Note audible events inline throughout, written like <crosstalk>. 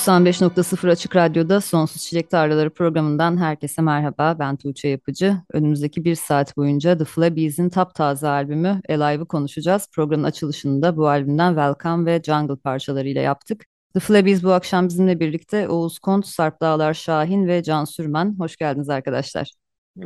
95.0 Açık Radyo'da Sonsuz Çilek Tarlaları programından herkese merhaba. Ben Tuğçe Yapıcı. Önümüzdeki bir saat boyunca The Flabbies'in taptaze albümü Alive'ı konuşacağız. Programın açılışını da bu albümden Welcome ve Jungle parçalarıyla yaptık. The Flabbies bu akşam bizimle birlikte Oğuz Kont, Sarp Dağlar Şahin ve Can Sürmen. Hoş geldiniz arkadaşlar.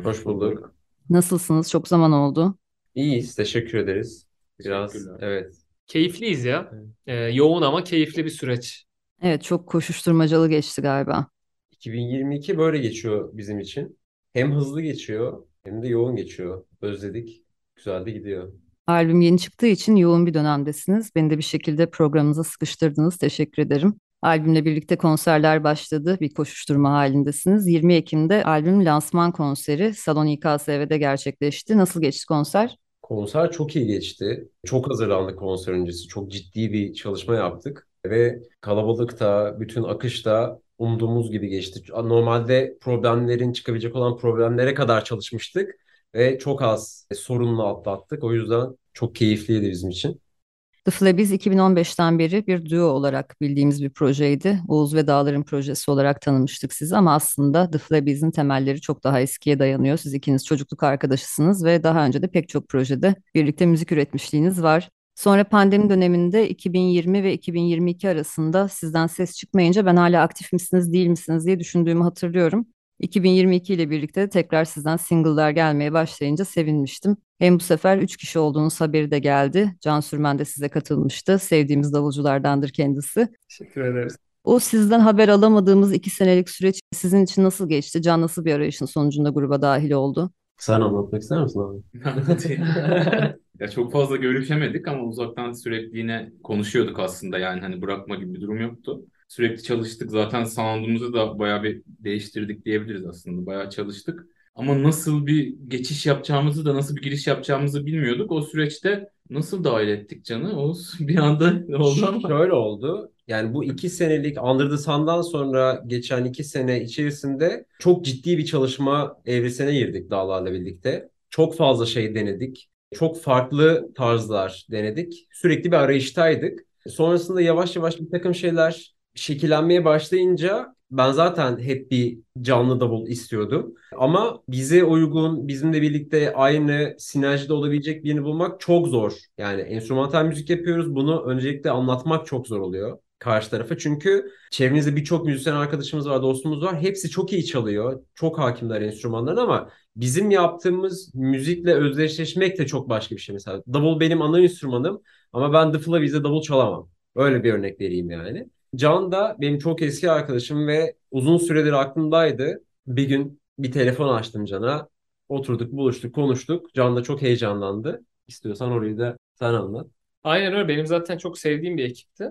Hoş bulduk. Nasılsınız? Çok zaman oldu. İyiyiz, teşekkür ederiz. Biraz, evet. Keyifliyiz ya. Ee, yoğun ama keyifli bir süreç. Evet çok koşuşturmacalı geçti galiba. 2022 böyle geçiyor bizim için. Hem hızlı geçiyor hem de yoğun geçiyor. Özledik. Güzel de gidiyor. Albüm yeni çıktığı için yoğun bir dönemdesiniz. Beni de bir şekilde programınıza sıkıştırdınız. Teşekkür ederim. Albümle birlikte konserler başladı. Bir koşuşturma halindesiniz. 20 Ekim'de albüm lansman konseri Salon İKSV'de gerçekleşti. Nasıl geçti konser? Konser çok iyi geçti. Çok hazırlandık konser öncesi. Çok ciddi bir çalışma yaptık. Ve kalabalık da, bütün akış da umduğumuz gibi geçti. Normalde problemlerin çıkabilecek olan problemlere kadar çalışmıştık ve çok az sorunla atlattık. O yüzden çok keyifliydi bizim için. The Flabbies 2015'ten beri bir duo olarak bildiğimiz bir projeydi. Oğuz ve Dağlar'ın projesi olarak tanımıştık sizi ama aslında The Flabbies'in temelleri çok daha eskiye dayanıyor. Siz ikiniz çocukluk arkadaşısınız ve daha önce de pek çok projede birlikte müzik üretmişliğiniz var. Sonra pandemi döneminde 2020 ve 2022 arasında sizden ses çıkmayınca ben hala aktif misiniz değil misiniz diye düşündüğümü hatırlıyorum. 2022 ile birlikte tekrar sizden single'lar gelmeye başlayınca sevinmiştim. Hem bu sefer 3 kişi olduğunuz haberi de geldi. Can Sürmen de size katılmıştı. Sevdiğimiz davulculardandır kendisi. Teşekkür ederiz. O sizden haber alamadığımız iki senelik süreç sizin için nasıl geçti? Can nasıl bir arayışın sonucunda gruba dahil oldu? Sen anlatmak ister misin abi? <laughs> Ya çok fazla görüşemedik ama uzaktan sürekli yine konuşuyorduk aslında yani hani bırakma gibi bir durum yoktu. Sürekli çalıştık zaten sound'umuzu da bayağı bir değiştirdik diyebiliriz aslında bayağı çalıştık. Ama nasıl bir geçiş yapacağımızı da nasıl bir giriş yapacağımızı bilmiyorduk. O süreçte nasıl dahil ettik Can'ı? O <laughs> bir anda oldu ama. Şöyle oldu. Yani bu iki senelik Under the Sun'dan sonra geçen iki sene içerisinde çok ciddi bir çalışma evresine girdik Dağlar'la birlikte. Çok fazla şey denedik. Çok farklı tarzlar denedik. Sürekli bir arayıştaydık. Sonrasında yavaş yavaş bir takım şeyler şekillenmeye başlayınca ben zaten hep bir canlı davul istiyordum. Ama bize uygun, bizimle birlikte aynı sinerjide olabilecek birini bulmak çok zor. Yani enstrümantal müzik yapıyoruz. Bunu öncelikle anlatmak çok zor oluyor karşı tarafa. Çünkü çevrenizde birçok müzisyen arkadaşımız var, dostumuz var. Hepsi çok iyi çalıyor. Çok hakimler enstrümanlarına ama bizim yaptığımız müzikle özdeşleşmek de çok başka bir şey. Mesela davul benim ana enstrümanım ama ben The Flavies'de davul çalamam. Öyle bir örnek vereyim yani. Can da benim çok eski arkadaşım ve uzun süredir aklımdaydı. Bir gün bir telefon açtım Can'a. Oturduk, buluştuk, konuştuk. Can da çok heyecanlandı. İstiyorsan orayı da sen anlat. Aynen öyle. Benim zaten çok sevdiğim bir ekipti.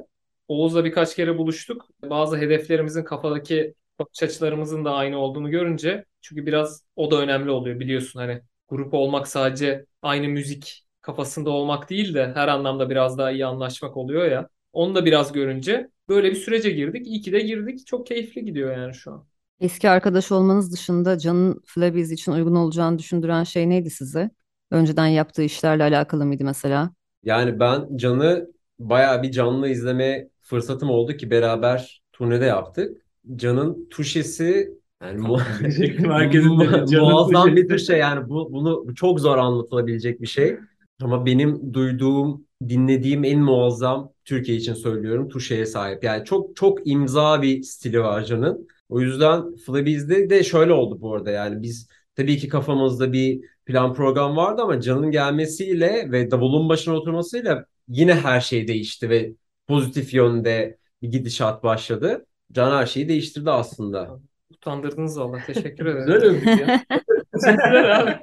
Oğuz'la birkaç kere buluştuk. Bazı hedeflerimizin kafadaki bakış açılarımızın da aynı olduğunu görünce çünkü biraz o da önemli oluyor biliyorsun hani grup olmak sadece aynı müzik kafasında olmak değil de her anlamda biraz daha iyi anlaşmak oluyor ya. Onu da biraz görünce böyle bir sürece girdik. İyi ki de girdik. Çok keyifli gidiyor yani şu an. Eski arkadaş olmanız dışında Can'ın Flabies için uygun olacağını düşündüren şey neydi size? Önceden yaptığı işlerle alakalı mıydı mesela? Yani ben Can'ı bayağı bir canlı izleme fırsatım oldu ki beraber turnede yaptık. Can'ın tuşesi yani mu <laughs> muazzam bir tuşe yani bu bunu çok zor anlatılabilecek bir şey. Ama benim duyduğum, dinlediğim en muazzam Türkiye için söylüyorum tuşeye sahip. Yani çok çok imza bir stili var Can'ın. O yüzden Flabies'de de şöyle oldu bu arada yani biz tabii ki kafamızda bir plan program vardı ama Can'ın gelmesiyle ve davulun başına oturmasıyla yine her şey değişti ve pozitif yönde bir gidişat başladı. Can her şeyi değiştirdi aslında. Utandırdınız valla. Teşekkür ederim. Güzel övdük ya. <laughs> Teşekkürler abi.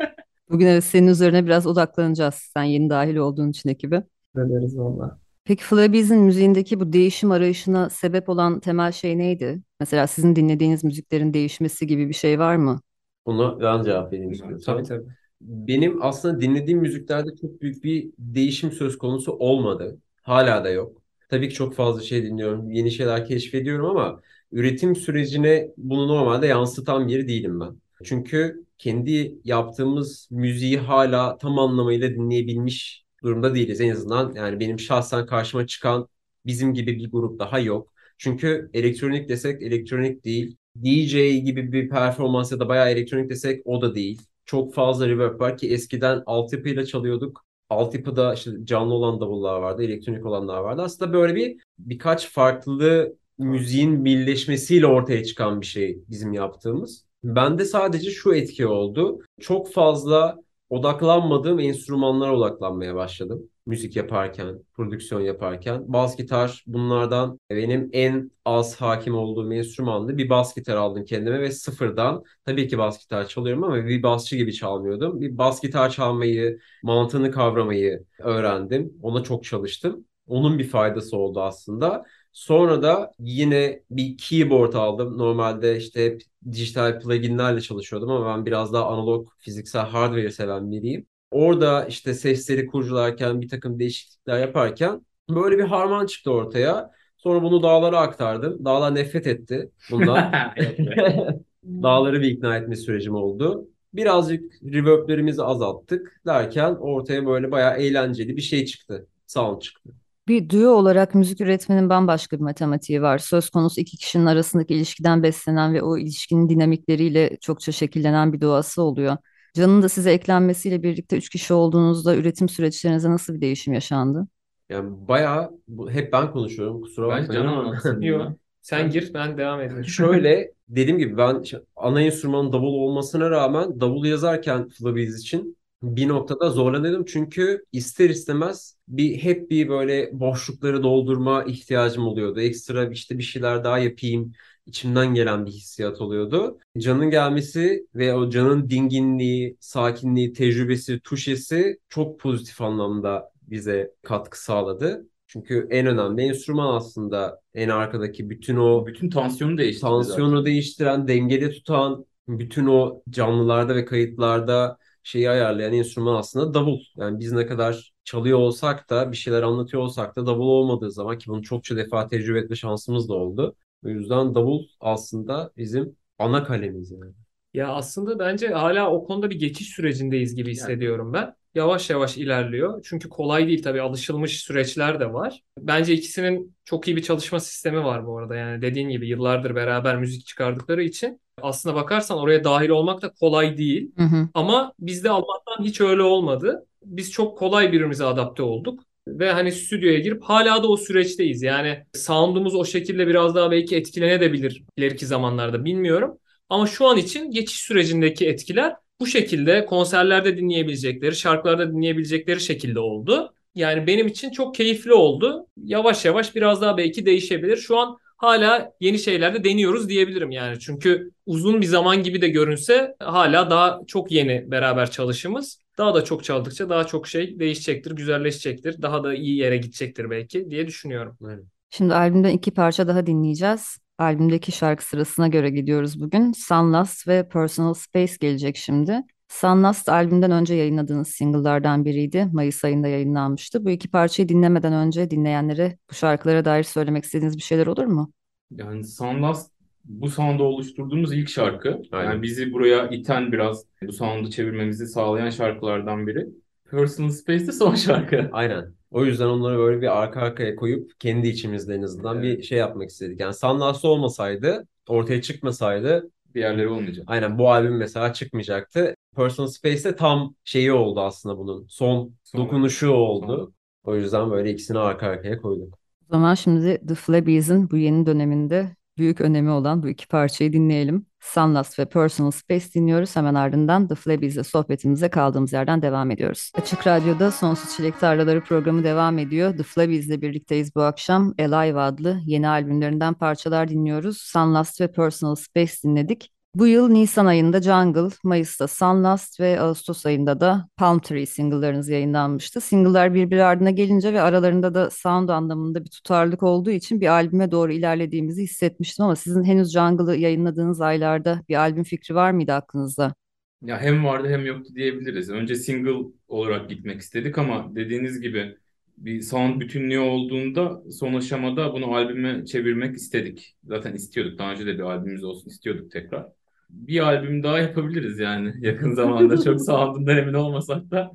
Bugün evet senin üzerine biraz odaklanacağız. Sen yeni dahil olduğun için ekibe. Ederiz valla. Peki Flabies'in müziğindeki bu değişim arayışına sebep olan temel şey neydi? Mesela sizin dinlediğiniz müziklerin değişmesi gibi bir şey var mı? Buna ben cevap vereyim istiyorsan. Tabii tabii. Benim aslında dinlediğim müziklerde çok büyük bir değişim söz konusu olmadı. Hala da yok. Tabii ki çok fazla şey dinliyorum, yeni şeyler keşfediyorum ama üretim sürecine bunu normalde yansıtan biri değilim ben. Çünkü kendi yaptığımız müziği hala tam anlamıyla dinleyebilmiş durumda değiliz. En azından yani benim şahsen karşıma çıkan bizim gibi bir grup daha yok. Çünkü elektronik desek elektronik değil. DJ gibi bir performans ya da bayağı elektronik desek o da değil. Çok fazla reverb var ki eskiden altyapıyla çalıyorduk. Altyapıda işte canlı olan davullar vardı, elektronik olanlar vardı. Aslında böyle bir birkaç farklı müziğin birleşmesiyle ortaya çıkan bir şey bizim yaptığımız. Bende sadece şu etki oldu. Çok fazla odaklanmadığım enstrümanlara odaklanmaya başladım. Müzik yaparken, prodüksiyon yaparken. Bas gitar bunlardan benim en az hakim olduğum enstrümandı. Bir bas gitar aldım kendime ve sıfırdan tabii ki bas gitar çalıyorum ama bir basçı gibi çalmıyordum. Bir bas gitar çalmayı, mantığını kavramayı öğrendim. Ona çok çalıştım. Onun bir faydası oldu aslında. Sonra da yine bir keyboard aldım. Normalde işte hep dijital pluginlerle çalışıyordum ama ben biraz daha analog fiziksel hardware seven biriyim. Orada işte sesleri kurcalarken bir takım değişiklikler yaparken böyle bir harman çıktı ortaya. Sonra bunu dağlara aktardım. Dağlar nefret etti bundan. <laughs> <laughs> Dağları bir ikna etme sürecim oldu. Birazcık reverb'lerimizi azalttık derken ortaya böyle bayağı eğlenceli bir şey çıktı. Sound çıktı. Bir duo olarak müzik üretmenin bambaşka bir matematiği var. Söz konusu iki kişinin arasındaki ilişkiden beslenen ve o ilişkinin dinamikleriyle çokça şekillenen bir doğası oluyor. Can'ın da size eklenmesiyle birlikte üç kişi olduğunuzda üretim süreçlerinizde nasıl bir değişim yaşandı? Yani bayağı bu, hep ben konuşuyorum kusura bakmayın Can ama. anlatsın <laughs> Yok. Sen gir ben devam edeyim. <laughs> Şöyle dediğim gibi ben ana enstrümanın davul olmasına rağmen davul yazarken Flabiz için bir noktada zorlanıyordum. Çünkü ister istemez bir hep bir böyle boşlukları doldurma ihtiyacım oluyordu. Ekstra işte bir şeyler daha yapayım. içimden gelen bir hissiyat oluyordu. Can'ın gelmesi ve o Can'ın dinginliği, sakinliği, tecrübesi, tuşesi çok pozitif anlamda bize katkı sağladı. Çünkü en önemli enstrüman aslında en arkadaki bütün o Bütün tansiyonu değiştirdi tansiyonu zaten. değiştiren, dengede tutan, bütün o canlılarda ve kayıtlarda şeyi ayarlayan enstrüman aslında davul. Yani biz ne kadar çalıyor olsak da bir şeyler anlatıyor olsak da davul olmadığı zaman ki bunu çokça defa tecrübe etme şansımız da oldu. O yüzden davul aslında bizim ana kalemiz yani. Ya aslında bence hala o konuda bir geçiş sürecindeyiz gibi hissediyorum ben. Yavaş yavaş ilerliyor. Çünkü kolay değil tabii alışılmış süreçler de var. Bence ikisinin çok iyi bir çalışma sistemi var bu arada. Yani dediğin gibi yıllardır beraber müzik çıkardıkları için aslına bakarsan oraya dahil olmak da kolay değil. Hı hı. Ama bizde Allah'tan hiç öyle olmadı. Biz çok kolay birbirimize adapte olduk. Ve hani stüdyoya girip hala da o süreçteyiz. Yani sound'umuz o şekilde biraz daha belki etkilenebilir ileriki zamanlarda bilmiyorum. Ama şu an için geçiş sürecindeki etkiler bu şekilde konserlerde dinleyebilecekleri, şarkılarda dinleyebilecekleri şekilde oldu. Yani benim için çok keyifli oldu. Yavaş yavaş biraz daha belki değişebilir. Şu an hala yeni şeyler de deniyoruz diyebilirim yani. Çünkü uzun bir zaman gibi de görünse hala daha çok yeni beraber çalışımız. Daha da çok çaldıkça daha çok şey değişecektir, güzelleşecektir. Daha da iyi yere gidecektir belki diye düşünüyorum. Aynen. Şimdi albümden iki parça daha dinleyeceğiz. Albümdeki şarkı sırasına göre gidiyoruz bugün. Sunlust ve Personal Space gelecek şimdi. Sunlust albümden önce yayınladığınız single'lardan biriydi. Mayıs ayında yayınlanmıştı. Bu iki parçayı dinlemeden önce dinleyenlere bu şarkılara dair söylemek istediğiniz bir şeyler olur mu? Yani Sundance bu sound'u oluşturduğumuz ilk şarkı. Aynen. Yani bizi buraya iten biraz bu sound'u çevirmemizi sağlayan şarkılardan biri. Personal Space'de son şarkı. Aynen. O yüzden onları böyle bir arka arkaya koyup kendi içimizde en azından bir şey yapmak istedik. Yani Sunlust olmasaydı, ortaya çıkmasaydı Diğerleri olmayacak. aynen bu albüm mesela çıkmayacaktı. Personal Space'te tam şeyi oldu aslında bunun. Son Son- dokunuşu oldu. O yüzden böyle ikisini arka arkaya koyduk. O zaman şimdi The Flabies'in bu yeni döneminde büyük önemi olan bu iki parçayı dinleyelim. Sunlust ve Personal Space dinliyoruz. Hemen ardından The Flabbies'le sohbetimize kaldığımız yerden devam ediyoruz. Açık Radyo'da Sonsuz Çilek Tarlaları programı devam ediyor. The Flabbies'le birlikteyiz bu akşam. Alive adlı yeni albümlerinden parçalar dinliyoruz. Sunlust ve Personal Space dinledik. Bu yıl Nisan ayında Jungle, Mayıs'ta Sunlust ve Ağustos ayında da Palm Tree single'larınız yayınlanmıştı. Single'lar birbiri ardına gelince ve aralarında da sound anlamında bir tutarlılık olduğu için bir albüme doğru ilerlediğimizi hissetmiştim ama sizin henüz Jungle'ı yayınladığınız aylarda bir albüm fikri var mıydı aklınızda? Ya hem vardı hem yoktu diyebiliriz. Önce single olarak gitmek istedik ama dediğiniz gibi bir sound bütünlüğü olduğunda son aşamada bunu albüme çevirmek istedik. Zaten istiyorduk. Daha önce de bir albümümüz olsun istiyorduk tekrar bir albüm daha yapabiliriz yani <laughs> yakın zamanda. Çok <laughs> sound'undan emin olmasak da.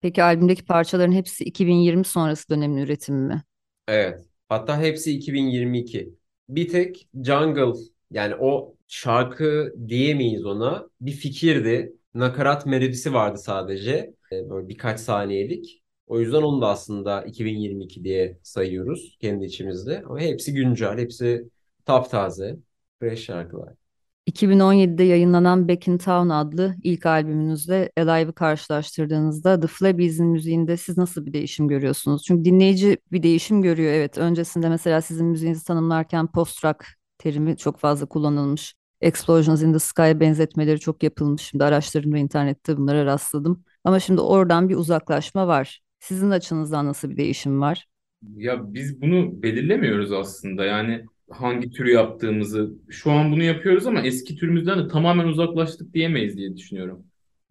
Peki albümdeki parçaların hepsi 2020 sonrası dönemin üretimi mi? Evet. Hatta hepsi 2022. Bir tek Jungle yani o şarkı diyemeyiz ona. Bir fikirdi. Nakarat melodisi vardı sadece. Ee, böyle birkaç saniyelik. O yüzden onu da aslında 2022 diye sayıyoruz kendi içimizde. Ama hepsi güncel, hepsi taptaze, fresh şarkılar. 2017'de yayınlanan Back in Town adlı ilk albümünüzle Alive'ı karşılaştırdığınızda The Flabbies'in müziğinde siz nasıl bir değişim görüyorsunuz? Çünkü dinleyici bir değişim görüyor. Evet, öncesinde mesela sizin müziğinizi tanımlarken post-rock terimi çok fazla kullanılmış. Explosions in the Sky benzetmeleri çok yapılmış. Şimdi araştırdığımda internette bunlara rastladım. Ama şimdi oradan bir uzaklaşma var. Sizin açınızdan nasıl bir değişim var? Ya biz bunu belirlemiyoruz aslında. Yani hangi türü yaptığımızı şu an bunu yapıyoruz ama eski türümüzden de tamamen uzaklaştık diyemeyiz diye düşünüyorum.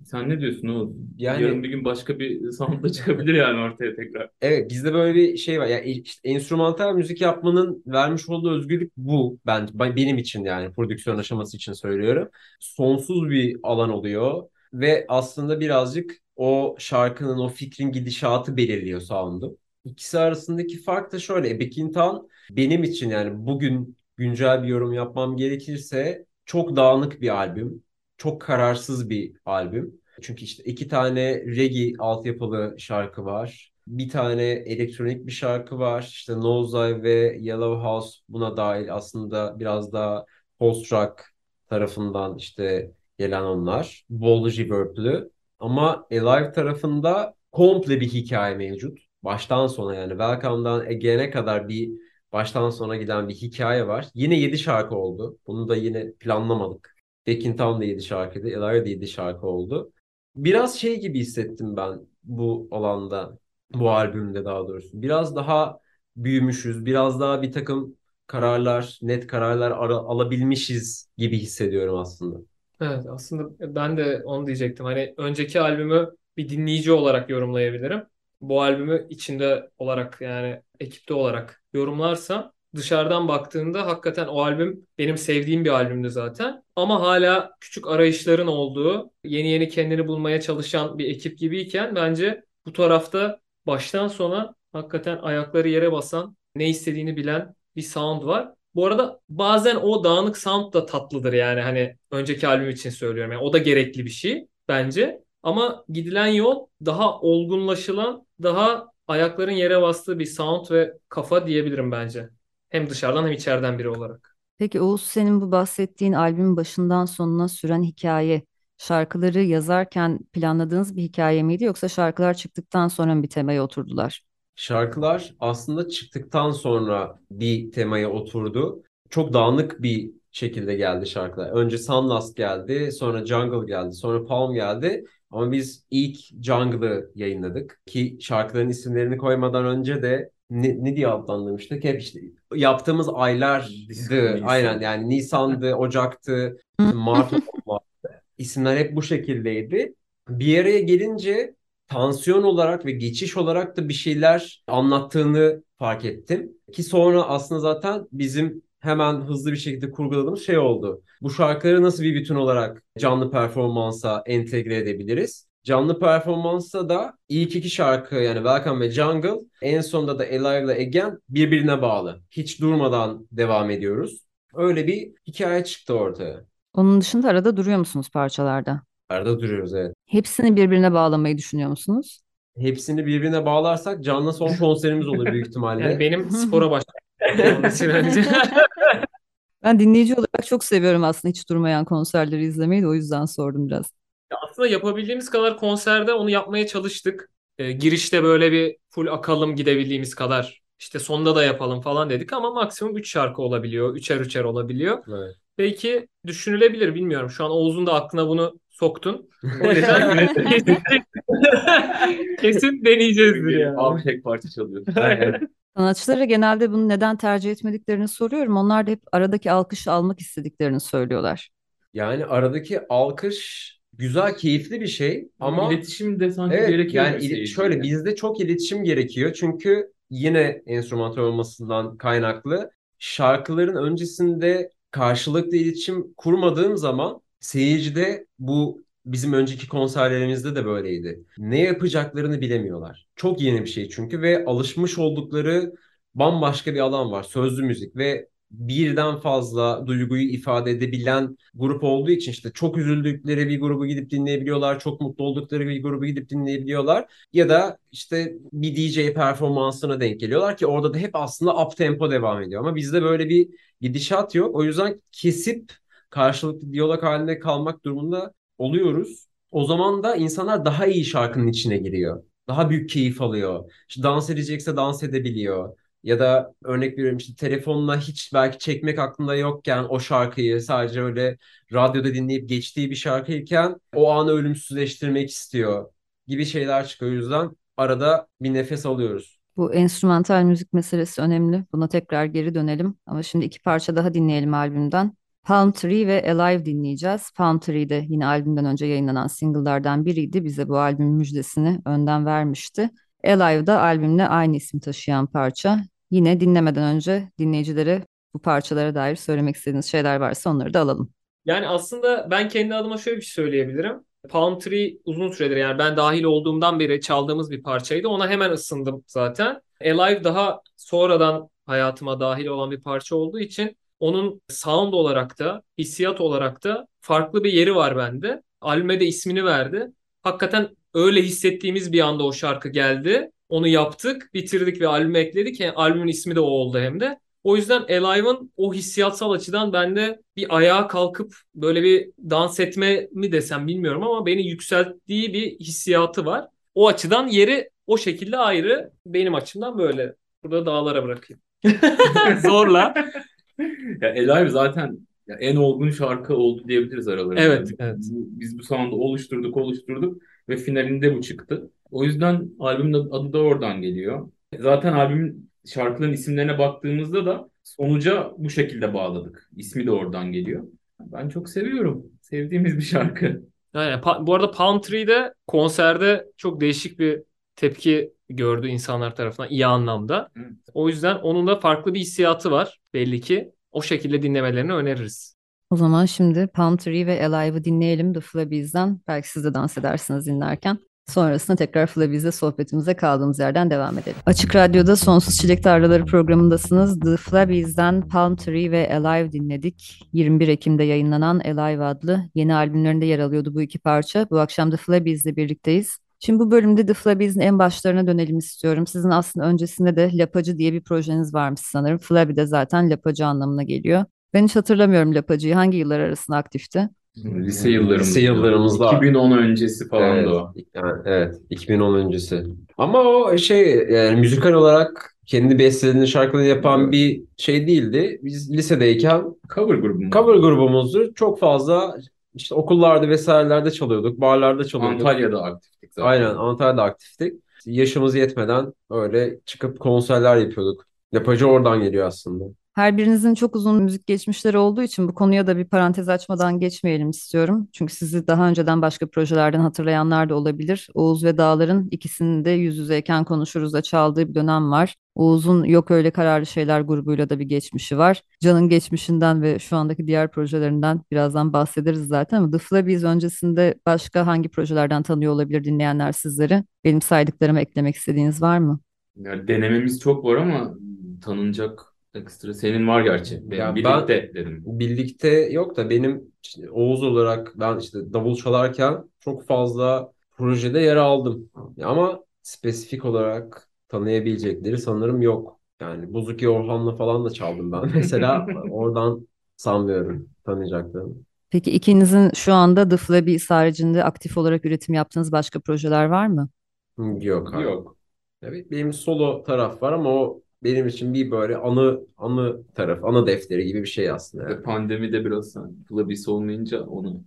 Sen ne diyorsun o? Yani, Yarın bir gün başka bir sound da çıkabilir yani ortaya tekrar. Evet bizde böyle bir şey var. Yani işte enstrümantal müzik yapmanın vermiş olduğu özgürlük bu. Ben benim için yani prodüksiyon aşaması için söylüyorum. Sonsuz bir alan oluyor ve aslında birazcık o şarkının o fikrin gidişatı belirliyor sound'u. İkisi arasındaki fark da şöyle. Bekintan benim için yani bugün güncel bir yorum yapmam gerekirse çok dağınık bir albüm. Çok kararsız bir albüm. Çünkü işte iki tane reggae altyapılı şarkı var. Bir tane elektronik bir şarkı var. İşte Nosedive ve Yellow House buna dahil aslında biraz daha post-rock tarafından işte gelen onlar. Bol reverb'lü. Ama Alive tarafında komple bir hikaye mevcut. Baştan sona yani Welcome'dan Again'e kadar bir baştan sona giden bir hikaye var. Yine 7 şarkı oldu. Bunu da yine planlamadık. Tekin Tam da 7 şarkıydı. Elara da 7 şarkı oldu. Biraz şey gibi hissettim ben bu alanda. Bu albümde daha doğrusu. Biraz daha büyümüşüz. Biraz daha bir takım kararlar, net kararlar alabilmişiz gibi hissediyorum aslında. Evet aslında ben de onu diyecektim. Hani önceki albümü bir dinleyici olarak yorumlayabilirim bu albümü içinde olarak yani ekipte olarak yorumlarsa dışarıdan baktığında hakikaten o albüm benim sevdiğim bir albümdü zaten. Ama hala küçük arayışların olduğu, yeni yeni kendini bulmaya çalışan bir ekip gibiyken bence bu tarafta baştan sona hakikaten ayakları yere basan, ne istediğini bilen bir sound var. Bu arada bazen o dağınık sound da tatlıdır yani hani önceki albüm için söylüyorum. Yani o da gerekli bir şey bence. Ama gidilen yol daha olgunlaşılan, daha ayakların yere bastığı bir sound ve kafa diyebilirim bence. Hem dışarıdan hem içeriden biri olarak. Peki Oğuz senin bu bahsettiğin albümün başından sonuna süren hikaye şarkıları yazarken planladığınız bir hikaye miydi yoksa şarkılar çıktıktan sonra mı bir temaya oturdular? Şarkılar aslında çıktıktan sonra bir temaya oturdu. Çok dağınık bir şekilde geldi şarkılar. Önce Sunlust geldi, sonra Jungle geldi, sonra Palm geldi. Ama biz ilk Jungle'ı yayınladık ki şarkıların isimlerini koymadan önce de ne, ne diye adlandırmıştık? Hep işte yaptığımız aylardı. Aynen yani Nisan'dı, <laughs> Ocak'tı, Mart <laughs> isimler hep bu şekildeydi. Bir araya gelince tansiyon olarak ve geçiş olarak da bir şeyler anlattığını fark ettim. Ki sonra aslında zaten bizim hemen hızlı bir şekilde kurguladığımız şey oldu. Bu şarkıları nasıl bir bütün olarak canlı performansa entegre edebiliriz? Canlı performansta da ilk iki şarkı yani Welcome ve Jungle en sonunda da Alive ile Again birbirine bağlı. Hiç durmadan devam ediyoruz. Öyle bir hikaye çıktı ortaya. Onun dışında arada duruyor musunuz parçalarda? Arada duruyoruz evet. Hepsini birbirine bağlamayı düşünüyor musunuz? Hepsini birbirine bağlarsak canlı son konserimiz olur büyük <laughs> ihtimalle. Yani benim <laughs> spora başlamam. <laughs> Ben dinleyici olarak çok seviyorum aslında hiç durmayan konserleri izlemeyi de o yüzden sordum biraz. Ya aslında yapabildiğimiz kadar konserde onu yapmaya çalıştık. E, girişte böyle bir full akalım gidebildiğimiz kadar işte sonda da yapalım falan dedik ama maksimum 3 şarkı olabiliyor. Üçer üçer olabiliyor. Evet. Belki düşünülebilir bilmiyorum. Şu an Oğuz'un da aklına bunu soktun. O yüzden <laughs> kesin, kesin deneyeceğizdir yani. Abi tek parça çalıyor. <laughs> Sanatçılara genelde bunu neden tercih etmediklerini soruyorum. Onlar da hep aradaki alkışı almak istediklerini söylüyorlar. Yani aradaki alkış güzel, keyifli bir şey ama iletişim de sanki evet gerekiyor. yani bir ili- seyirciyle. şöyle bizde çok iletişim gerekiyor. Çünkü yine enstrümantal olmasından kaynaklı şarkıların öncesinde karşılıklı iletişim kurmadığım zaman seyircide bu bizim önceki konserlerimizde de böyleydi. Ne yapacaklarını bilemiyorlar. Çok yeni bir şey çünkü ve alışmış oldukları bambaşka bir alan var. Sözlü müzik ve birden fazla duyguyu ifade edebilen grup olduğu için işte çok üzüldükleri bir grubu gidip dinleyebiliyorlar, çok mutlu oldukları bir grubu gidip dinleyebiliyorlar ya da işte bir DJ performansına denk geliyorlar ki orada da hep aslında up tempo devam ediyor ama bizde böyle bir gidişat yok. O yüzden kesip karşılıklı diyalog halinde kalmak durumunda oluyoruz. O zaman da insanlar daha iyi şarkının içine giriyor. Daha büyük keyif alıyor. İşte dans edecekse dans edebiliyor. Ya da örnek veriyorum işte telefonla hiç belki çekmek aklında yokken o şarkıyı sadece öyle radyoda dinleyip geçtiği bir şarkıyken o anı ölümsüzleştirmek istiyor gibi şeyler çıkıyor. O yüzden arada bir nefes alıyoruz. Bu enstrümantal müzik meselesi önemli. Buna tekrar geri dönelim. Ama şimdi iki parça daha dinleyelim albümden. Palm Tree ve Alive dinleyeceğiz. Palm Tree de yine albümden önce yayınlanan single'lardan biriydi. Bize bu albümün müjdesini önden vermişti. Alive da albümle aynı ismi taşıyan parça. Yine dinlemeden önce dinleyicilere bu parçalara dair söylemek istediğiniz şeyler varsa onları da alalım. Yani aslında ben kendi adıma şöyle bir şey söyleyebilirim. Palm Tree uzun süredir yani ben dahil olduğumdan beri çaldığımız bir parçaydı. Ona hemen ısındım zaten. Alive daha sonradan hayatıma dahil olan bir parça olduğu için onun sound olarak da hissiyat olarak da farklı bir yeri var bende. Albüme de ismini verdi. Hakikaten öyle hissettiğimiz bir anda o şarkı geldi. Onu yaptık, bitirdik ve albüme ekledik. Yani albümün ismi de o oldu hem de. O yüzden Alive'ın o hissiyatsal açıdan bende bir ayağa kalkıp böyle bir dans etme mi desem bilmiyorum ama beni yükselttiği bir hissiyatı var. O açıdan yeri o şekilde ayrı. Benim açımdan böyle. Burada dağlara bırakayım. <laughs> Zorla. Ya Alive zaten ya en olgun şarkı oldu diyebiliriz aralarında. Evet, evet. Bu- Biz bu sound'u oluşturduk, oluşturduk ve finalinde bu çıktı. O yüzden albümün adı da oradan geliyor. Zaten albümün şarkıların isimlerine baktığımızda da sonuca bu şekilde bağladık. İsmi de oradan geliyor. Ben çok seviyorum. Sevdiğimiz bir şarkı. Yani, bu arada Palm Tree'de konserde çok değişik bir tepki gördü insanlar tarafından iyi anlamda. Evet. O yüzden onun da farklı bir hissiyatı var belli ki. O şekilde dinlemelerini öneririz. O zaman şimdi Palm Tree ve Alive'ı dinleyelim The Flabies'den. Belki siz de dans edersiniz dinlerken. Sonrasında tekrar Flabies'le sohbetimize kaldığımız yerden devam edelim. Açık Radyo'da Sonsuz Çilek Tarlaları programındasınız. The Flabies'den Palm Tree ve Alive dinledik. 21 Ekim'de yayınlanan Alive adlı yeni albümlerinde yer alıyordu bu iki parça. Bu akşam The Flabies'le birlikteyiz. Şimdi bu bölümde The Flabies'in en başlarına dönelim istiyorum. Sizin aslında öncesinde de Lapacı diye bir projeniz varmış sanırım. Flabby de zaten lapacı anlamına geliyor. Ben hiç hatırlamıyorum lapacıyı. Hangi yıllar arasında aktifti? Lise yıllarımızda. Lise yıllarımızda. 2010 öncesi falan Evet, da o. yani, evet 2010 öncesi. Ama o şey yani müzikal olarak kendi bestelerini şarkıları yapan bir şey değildi. Biz lisedeyken Cover grubu mu? cover grubumuzdu. Çok fazla işte okullarda vesairelerde çalıyorduk, barlarda çalıyorduk. Antalya'da aktiftik zaten. Aynen Antalya'da aktiftik. Yaşımız yetmeden öyle çıkıp konserler yapıyorduk. Yapıcı oradan geliyor aslında. Her birinizin çok uzun müzik geçmişleri olduğu için bu konuya da bir parantez açmadan geçmeyelim istiyorum. Çünkü sizi daha önceden başka projelerden hatırlayanlar da olabilir. Oğuz ve Dağlar'ın ikisinin de yüz yüzeyken konuşuruz da çaldığı bir dönem var. Oğuz'un Yok Öyle Kararlı Şeyler grubuyla da bir geçmişi var. Can'ın geçmişinden ve şu andaki diğer projelerinden birazdan bahsederiz zaten ama The Flabies öncesinde başka hangi projelerden tanıyor olabilir dinleyenler sizleri? Benim saydıklarıma eklemek istediğiniz var mı? Yani denememiz çok var ama tanınacak ekstra senin var gerçi. Benim Ya birlikte dedim. Birlikte yok da benim işte Oğuz olarak ben işte davul çalarken çok fazla projede yer aldım. Ama spesifik olarak tanıyabilecekleri sanırım yok. Yani Bozuki Orhan'la falan da çaldım ben. <laughs> Mesela oradan sanmıyorum tanıyacaklarını. Peki ikinizin şu anda The Flabies haricinde aktif olarak üretim yaptığınız başka projeler var mı? Yok hayır. Yok. Evet benim solo taraf var ama o benim için bir böyle anı anı taraf, anı defteri gibi bir şey aslında. Yani. Ve Pandemide biraz hani Flabis olmayınca onu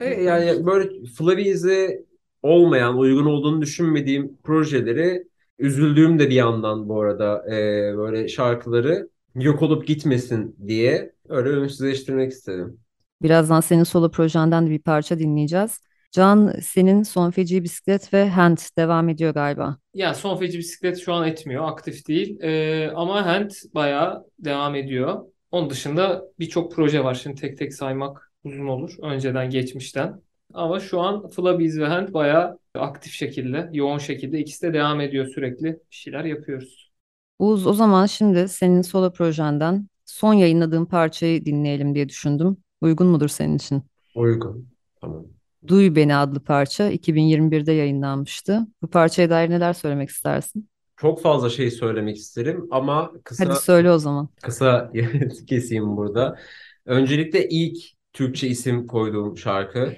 E, yani böyle Flavies'e olmayan, uygun olduğunu düşünmediğim projeleri üzüldüğüm de bir yandan bu arada e, böyle şarkıları yok olup gitmesin diye öyle ölümsüzleştirmek istedim. Birazdan senin solo projenden de bir parça dinleyeceğiz. Can, senin Son Feci Bisiklet ve Hand devam ediyor galiba. Ya son feci bisiklet şu an etmiyor, aktif değil. Ee, ama Hand bayağı devam ediyor. Onun dışında birçok proje var. Şimdi tek tek saymak uzun olur. Önceden, geçmişten. Ama şu an Flabiz ve Hand bayağı aktif şekilde, yoğun şekilde ikisi de devam ediyor sürekli. Bir şeyler yapıyoruz. Uğuz, o zaman şimdi senin solo projenden son yayınladığın parçayı dinleyelim diye düşündüm. Uygun mudur senin için? Uygun. Tamam. Duy Beni adlı parça 2021'de yayınlanmıştı. Bu parçaya dair neler söylemek istersin? Çok fazla şey söylemek isterim ama kısa Hadi söyle o zaman. kısa <laughs> keseyim burada. Öncelikle ilk Türkçe isim koyduğum şarkı.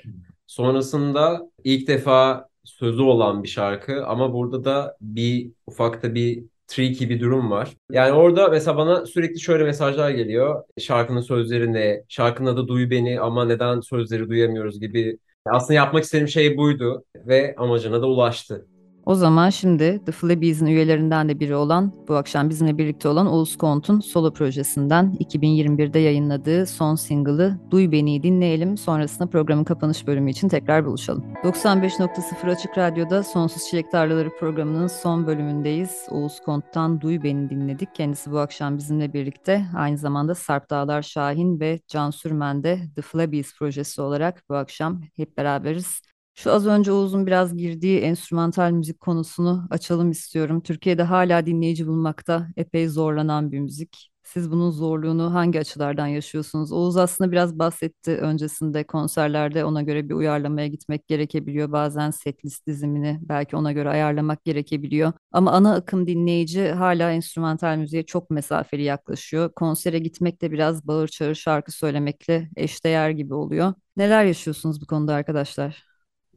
Sonrasında ilk defa sözü olan bir şarkı ama burada da bir ufakta bir tricky bir durum var. Yani orada mesela bana sürekli şöyle mesajlar geliyor. Şarkının sözleri ne? Şarkının adı Duy Beni ama neden sözleri duyamıyoruz gibi. Aslında yapmak istediğim şey buydu ve amacına da ulaştı. O zaman şimdi The Flabies'in üyelerinden de biri olan, bu akşam bizimle birlikte olan Oğuz Kont'un solo projesinden 2021'de yayınladığı son single'ı Duy Beni'yi dinleyelim. Sonrasında programın kapanış bölümü için tekrar buluşalım. 95.0 Açık Radyo'da Sonsuz Çilek Tarlaları programının son bölümündeyiz. Oğuz Kont'tan Duy Beni dinledik. Kendisi bu akşam bizimle birlikte. Aynı zamanda Sarp Dağlar Şahin ve Can Sürmen de The Flabies projesi olarak bu akşam hep beraberiz. Şu az önce Oğuz'un biraz girdiği enstrümantal müzik konusunu açalım istiyorum. Türkiye'de hala dinleyici bulmakta epey zorlanan bir müzik. Siz bunun zorluğunu hangi açılardan yaşıyorsunuz? Oğuz aslında biraz bahsetti öncesinde konserlerde ona göre bir uyarlamaya gitmek gerekebiliyor. Bazen setlist dizimini belki ona göre ayarlamak gerekebiliyor. Ama ana akım dinleyici hala enstrümantal müziğe çok mesafeli yaklaşıyor. Konsere gitmek de biraz bağır çağır şarkı söylemekle eşdeğer gibi oluyor. Neler yaşıyorsunuz bu konuda arkadaşlar?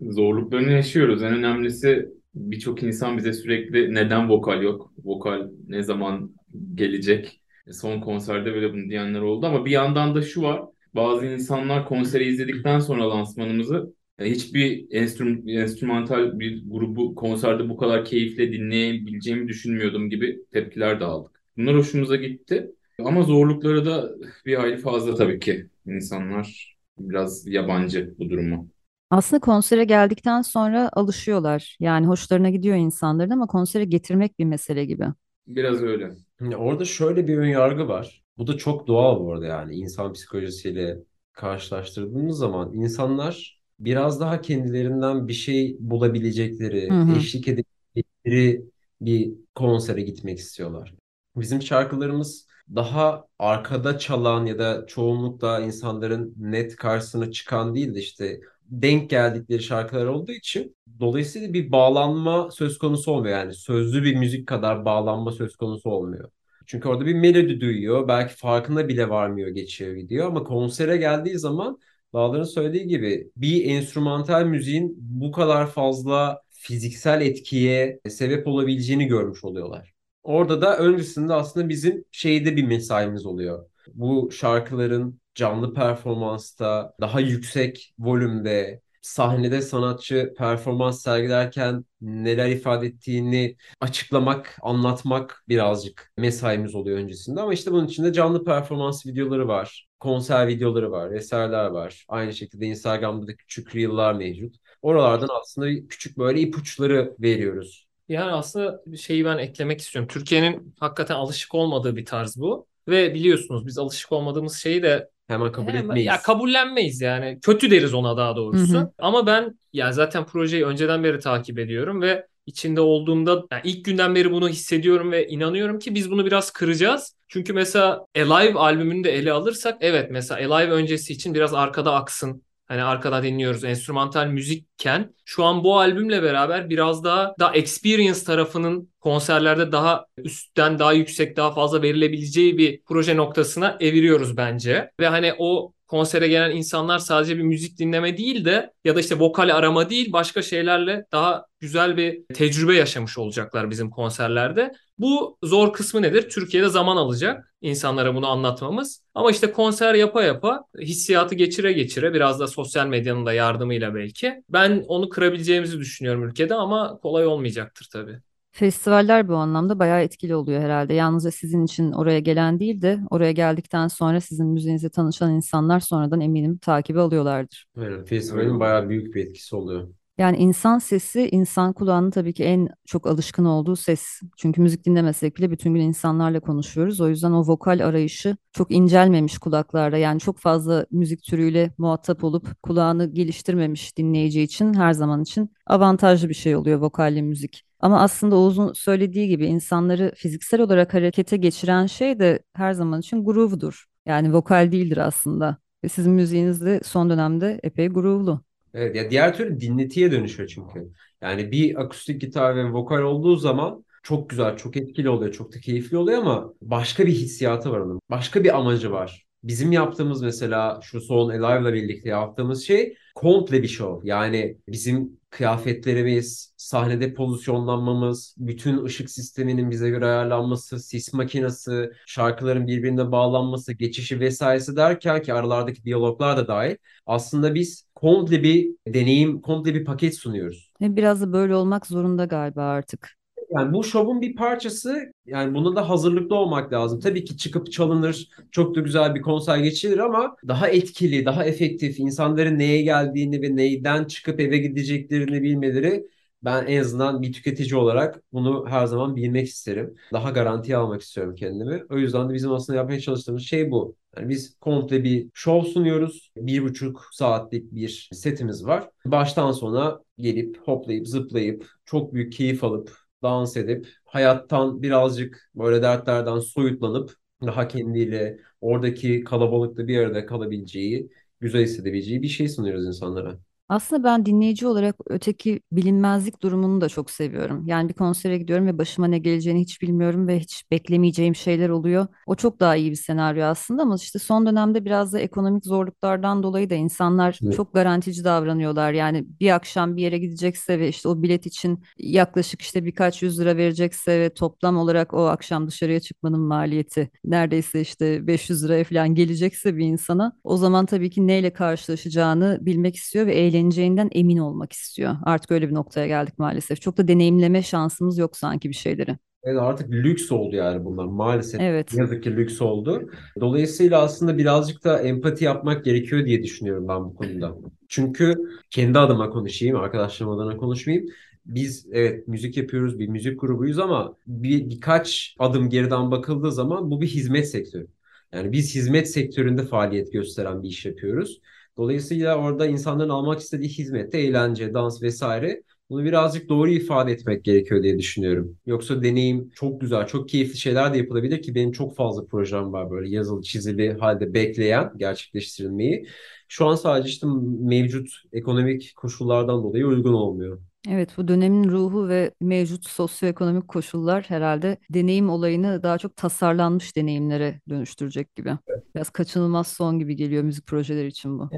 Zorluklarını yaşıyoruz. En önemlisi birçok insan bize sürekli neden vokal yok? Vokal ne zaman gelecek? E, Son konserde böyle bunu diyenler oldu ama bir yandan da şu var. Bazı insanlar konseri izledikten sonra lansmanımızı e, hiçbir enstrüm, enstrümantal bir grubu konserde bu kadar keyifle dinleyebileceğimi düşünmüyordum gibi tepkiler de aldık. Bunlar hoşumuza gitti. Ama zorlukları da bir hayli fazla tabii ki. İnsanlar biraz yabancı bu duruma. Aslında konsere geldikten sonra alışıyorlar. Yani hoşlarına gidiyor insanların ama konsere getirmek bir mesele gibi. Biraz öyle. Ya Orada şöyle bir ön yargı var. Bu da çok doğal bu arada yani insan psikolojisiyle karşılaştırdığımız zaman insanlar biraz daha kendilerinden bir şey bulabilecekleri, Hı hı. eşlik edecekleri bir konsere gitmek istiyorlar. Bizim şarkılarımız daha arkada çalan ya da çoğunlukla insanların net karşısına çıkan değil de işte denk geldikleri şarkılar olduğu için dolayısıyla bir bağlanma söz konusu olmuyor. Yani sözlü bir müzik kadar bağlanma söz konusu olmuyor. Çünkü orada bir melodi duyuyor. Belki farkına bile varmıyor geçiyor gidiyor. Ama konsere geldiği zaman Dağlar'ın söylediği gibi bir enstrümantal müziğin bu kadar fazla fiziksel etkiye sebep olabileceğini görmüş oluyorlar. Orada da öncesinde aslında bizim şeyde bir mesaimiz oluyor. Bu şarkıların canlı performansta, daha yüksek volümde, sahnede sanatçı performans sergilerken neler ifade ettiğini açıklamak, anlatmak birazcık mesaimiz oluyor öncesinde. Ama işte bunun içinde canlı performans videoları var, konser videoları var, vesaireler var. Aynı şekilde Instagram'da da küçük reel'lar mevcut. Oralardan aslında küçük böyle ipuçları veriyoruz. Yani aslında şeyi ben eklemek istiyorum. Türkiye'nin hakikaten alışık olmadığı bir tarz bu. Ve biliyorsunuz biz alışık olmadığımız şeyi de Hemen kabul Hemen- etmeyiz. Ya kabullenmeyiz yani. Kötü deriz ona daha doğrusu. Hı hı. Ama ben ya zaten projeyi önceden beri takip ediyorum ve içinde olduğumda yani ilk günden beri bunu hissediyorum ve inanıyorum ki biz bunu biraz kıracağız. Çünkü mesela Alive albümünü de ele alırsak evet mesela Alive öncesi için biraz arkada aksın. Hani arkada dinliyoruz enstrümantal müzikken şu an bu albümle beraber biraz daha daha experience tarafının konserlerde daha üstten daha yüksek daha fazla verilebileceği bir proje noktasına eviriyoruz bence. Ve hani o konsere gelen insanlar sadece bir müzik dinleme değil de ya da işte vokal arama değil başka şeylerle daha güzel bir tecrübe yaşamış olacaklar bizim konserlerde. Bu zor kısmı nedir? Türkiye'de zaman alacak insanlara bunu anlatmamız. Ama işte konser yapa yapa hissiyatı geçire geçire biraz da sosyal medyanın da yardımıyla belki ben onu kırabileceğimizi düşünüyorum ülkede ama kolay olmayacaktır tabii. Festivaller bu anlamda bayağı etkili oluyor herhalde. Yalnızca sizin için oraya gelen değil de oraya geldikten sonra sizin müziğinizle tanışan insanlar sonradan eminim takibi alıyorlardır. Aynen. Festivalin bayağı büyük bir etkisi oluyor. Yani insan sesi insan kulağının tabii ki en çok alışkın olduğu ses. Çünkü müzik dinlemesek bile bütün gün insanlarla konuşuyoruz. O yüzden o vokal arayışı çok incelmemiş kulaklarda. Yani çok fazla müzik türüyle muhatap olup kulağını geliştirmemiş dinleyici için her zaman için avantajlı bir şey oluyor vokalli müzik. Ama aslında Oğuz'un söylediği gibi insanları fiziksel olarak harekete geçiren şey de her zaman için groove'dur. Yani vokal değildir aslında. Ve sizin müziğiniz de son dönemde epey groove'lu. Evet ya diğer türlü dinletiye dönüşüyor çünkü. Yani bir akustik gitar ve vokal olduğu zaman çok güzel, çok etkili oluyor, çok da keyifli oluyor ama başka bir hissiyatı var onun. Başka bir amacı var. Bizim yaptığımız mesela şu son Alive'la birlikte yaptığımız şey komple bir show. Yani bizim kıyafetlerimiz, sahnede pozisyonlanmamız, bütün ışık sisteminin bize göre ayarlanması, sis makinesi, şarkıların birbirine bağlanması, geçişi vesairesi derken ki aralardaki diyaloglar da dahil. Aslında biz komple bir deneyim, komple bir paket sunuyoruz. Biraz da böyle olmak zorunda galiba artık. Yani bu şovun bir parçası. Yani buna da hazırlıklı olmak lazım. Tabii ki çıkıp çalınır, çok da güzel bir konser geçilir ama daha etkili, daha efektif, insanların neye geldiğini ve neyden çıkıp eve gideceklerini bilmeleri ben en azından bir tüketici olarak bunu her zaman bilmek isterim. Daha garantiye almak istiyorum kendimi. O yüzden de bizim aslında yapmaya çalıştığımız şey bu. Yani biz komple bir show sunuyoruz. Bir buçuk saatlik bir setimiz var. Baştan sona gelip hoplayıp zıplayıp çok büyük keyif alıp dans edip hayattan birazcık böyle dertlerden soyutlanıp daha kendiyle oradaki kalabalıkta bir arada kalabileceği, güzel hissedebileceği bir şey sunuyoruz insanlara. Aslında ben dinleyici olarak öteki bilinmezlik durumunu da çok seviyorum. Yani bir konsere gidiyorum ve başıma ne geleceğini hiç bilmiyorum ve hiç beklemeyeceğim şeyler oluyor. O çok daha iyi bir senaryo aslında ama işte son dönemde biraz da ekonomik zorluklardan dolayı da insanlar Evet. çok garantici davranıyorlar. Yani bir akşam bir yere gidecekse ve işte o bilet için yaklaşık işte birkaç yüz lira verecekse ve toplam olarak o akşam dışarıya çıkmanın maliyeti neredeyse işte 500 liraya falan gelecekse bir insana o zaman tabii ki neyle karşılaşacağını bilmek istiyor ve eğleneceğinden emin olmak istiyor. Artık öyle bir noktaya geldik maalesef. Çok da deneyimleme şansımız yok sanki bir şeyleri. Evet artık lüks oldu yani bunlar maalesef. Evet. Yazık ki lüks oldu. Dolayısıyla aslında birazcık da empati yapmak gerekiyor diye düşünüyorum ben bu konuda. Çünkü kendi adıma konuşayım, arkadaşlarım adına konuşmayayım. Biz evet müzik yapıyoruz, bir müzik grubuyuz ama bir birkaç adım geriden bakıldığı zaman bu bir hizmet sektörü. Yani biz hizmet sektöründe faaliyet gösteren bir iş yapıyoruz. Dolayısıyla orada insanların almak istediği hizmette eğlence, dans vesaire bunu birazcık doğru ifade etmek gerekiyor diye düşünüyorum. Yoksa deneyim çok güzel, çok keyifli şeyler de yapılabilir ki benim çok fazla projem var böyle yazılı, çizili halde bekleyen gerçekleştirilmeyi. Şu an sadece işte mevcut ekonomik koşullardan dolayı uygun olmuyor. Evet, bu dönemin ruhu ve mevcut sosyoekonomik koşullar herhalde deneyim olayını daha çok tasarlanmış deneyimlere dönüştürecek gibi. Biraz kaçınılmaz son gibi geliyor müzik projeleri için bu.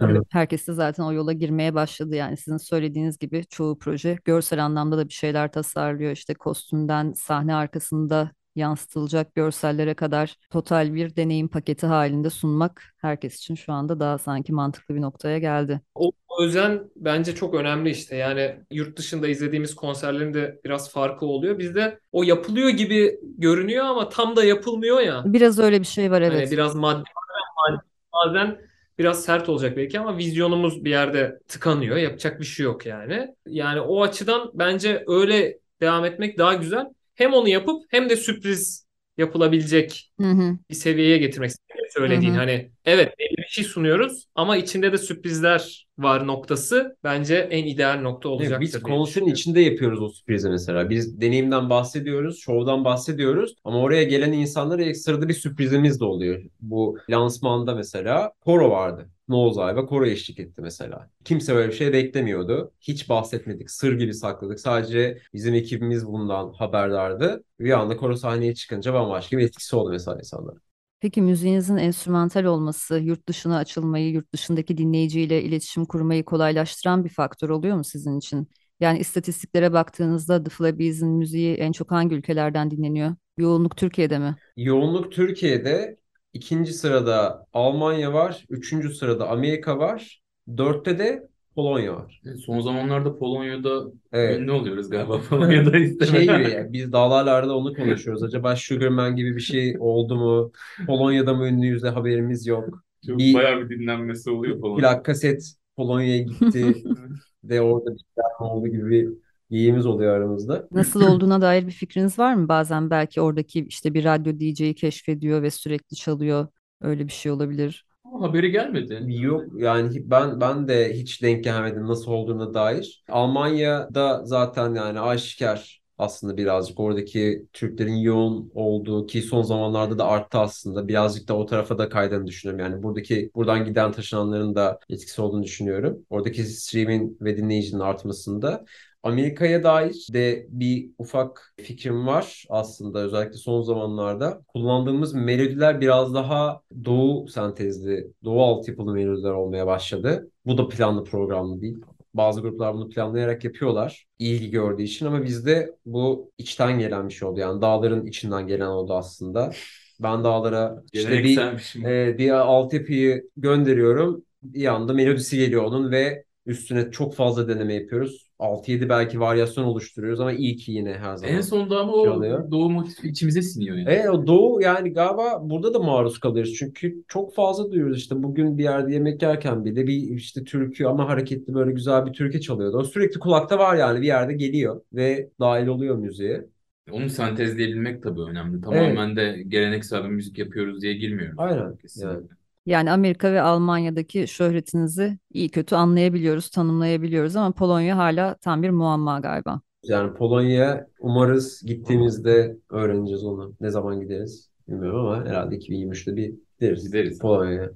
Evet. Herkes de zaten o yola girmeye başladı yani sizin söylediğiniz gibi çoğu proje görsel anlamda da bir şeyler tasarlıyor. İşte kostümden sahne arkasında yansıtılacak görsellere kadar total bir deneyim paketi halinde sunmak herkes için şu anda daha sanki mantıklı bir noktaya geldi. O özen bence çok önemli işte. Yani yurt dışında izlediğimiz konserlerin de biraz farkı oluyor. Bizde o yapılıyor gibi görünüyor ama tam da yapılmıyor ya. Biraz öyle bir şey var Hani evet. biraz maddi bazen, bazen biraz sert olacak belki ama vizyonumuz bir yerde tıkanıyor. Yapacak bir şey yok yani. Yani o açıdan bence öyle devam etmek daha güzel. Hem onu yapıp hem de sürpriz yapılabilecek Hı hı. bir seviyeye getirmek istediğini söylediğin. Hı hı. Hani evet belli bir şey sunuyoruz ama içinde de sürprizler var noktası bence en ideal nokta olacaktır. Evet, biz konserin içinde yapıyoruz o sürprizi mesela. Biz deneyimden bahsediyoruz, şovdan bahsediyoruz ama oraya gelen insanlara ekstra bir sürprizimiz de oluyor. Bu lansmanda mesela koro vardı. Nozay ve koro eşlik etti mesela. Kimse böyle bir şey beklemiyordu. Hiç bahsetmedik. Sır gibi sakladık. Sadece bizim ekibimiz bundan haberdardı. Bir anda koro sahneye çıkınca bambaşka bir etkisi oldu mesela insanlara. Peki müziğinizin enstrümantal olması, yurt dışına açılmayı, yurt dışındaki dinleyiciyle iletişim kurmayı kolaylaştıran bir faktör oluyor mu sizin için? Yani istatistiklere baktığınızda The Flabbies'in müziği en çok hangi ülkelerden dinleniyor? Yoğunluk Türkiye'de mi? Yoğunluk Türkiye'de. İkinci sırada Almanya var. Üçüncü sırada Amerika var. Dörtte de Polonya var. Son zamanlarda Polonya'da Evet. ünlü oluyoruz galiba. <laughs> Polonya'da Şey gibi ya, biz dağlarlarda onu konuşuyoruz. Acaba Sugarman gibi bir şey oldu mu? Polonya'da mı ünlüyüz de haberimiz yok. Çok Bir- bayağı bir dinlenmesi oluyor Polonya'da. Plak kaset Polonya'ya gitti <laughs> de orada bir şeyler oldu gibi bir geyimiz oluyor aramızda. Nasıl olduğuna dair bir fikriniz var mı? Bazen belki oradaki işte bir radyo DJ'yi keşfediyor ve sürekli çalıyor. Öyle bir şey olabilir. Haberi gelmedi. Yok yani ben ben de hiç denk gelmedim nasıl olduğuna dair. Almanya'da zaten yani aşikar aslında birazcık oradaki Türklerin yoğun olduğu ki son zamanlarda da arttı aslında. Birazcık da o tarafa da kaydığını düşünüyorum. Yani buradaki buradan giden taşınanların da etkisi olduğunu düşünüyorum. Oradaki streaming ve dinleyicinin artmasında. Amerika'ya dair de bir ufak fikrim var aslında özellikle son zamanlarda. Kullandığımız melodiler biraz daha doğu sentezli, doğu altyapılı melodiler olmaya başladı. Bu da planlı programlı değil. Bazı gruplar bunu planlayarak yapıyorlar. ilgi gördüğü için ama bizde bu içten gelen bir şey oldu. Yani dağların içinden gelen oldu aslında. Ben dağlara işte bir e, bir altyapıyı gönderiyorum. Bir anda melodisi geliyor onun ve üstüne çok fazla deneme yapıyoruz. 6-7 belki varyasyon oluşturuyoruz ama iyi ki yine her zaman. En sonunda ama şey o oluyor. doğu motifi içimize siniyor yani. E, o doğu yani galiba burada da maruz kalıyoruz. Çünkü çok fazla duyuyoruz işte bugün bir yerde yemek yerken bile bir işte türkü ama hareketli böyle güzel bir türkü çalıyordu. O sürekli kulakta var yani bir yerde geliyor ve dahil oluyor müziğe. Onu sentezleyebilmek tabii önemli. Tamamen de geleneksel bir müzik yapıyoruz diye girmiyoruz. Aynen. Kesinlikle. Yani. Yani Amerika ve Almanya'daki şöhretinizi iyi kötü anlayabiliyoruz, tanımlayabiliyoruz ama Polonya hala tam bir muamma galiba. Yani Polonya'ya umarız gittiğimizde öğreneceğiz onu. Ne zaman gideriz bilmiyorum ama herhalde 2023'te bir gideriz. Gideriz. Polonya'ya.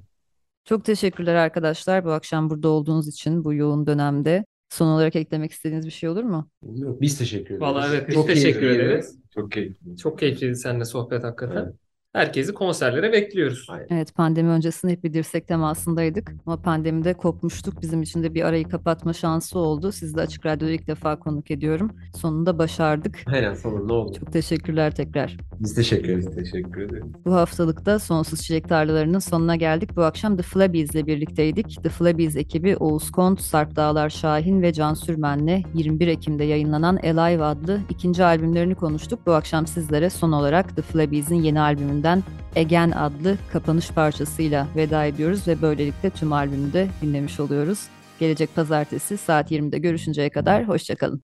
Çok teşekkürler arkadaşlar bu akşam burada olduğunuz için bu yoğun dönemde. Son olarak eklemek istediğiniz bir şey olur mu? Bilmiyorum. Biz teşekkür ederiz. Vallahi evet, biz Çok teşekkür keyifliydi. ederiz. Çok keyifli. Çok keyifliydi seninle sohbet hakikaten. Evet. Herkesi konserlere bekliyoruz. Aynen. Evet pandemi öncesinde hep bir dirsek temasındaydık ama pandemide kopmuştuk. Bizim için de bir arayı kapatma şansı oldu. Sizi de Açık Radyo'da ilk defa konuk ediyorum. Sonunda başardık. Aynen sonunda oldu. Çok teşekkürler tekrar. Biz teşekkür ederiz. Teşekkür ederiz. Bu haftalıkta Sonsuz Çilek Tarlalarının sonuna geldik. Bu akşam The Flabbies ile birlikteydik. The Flabbies ekibi Oğuz Kont, Sarp Dağlar Şahin ve Can Sürmen'le 21 Ekim'de yayınlanan Alive adlı ikinci albümlerini konuştuk. Bu akşam sizlere son olarak The Flabbies'in yeni albümünden Again adlı kapanış parçasıyla veda ediyoruz ve böylelikle tüm albümü de dinlemiş oluyoruz. Gelecek pazartesi saat 20'de görüşünceye kadar hoşçakalın.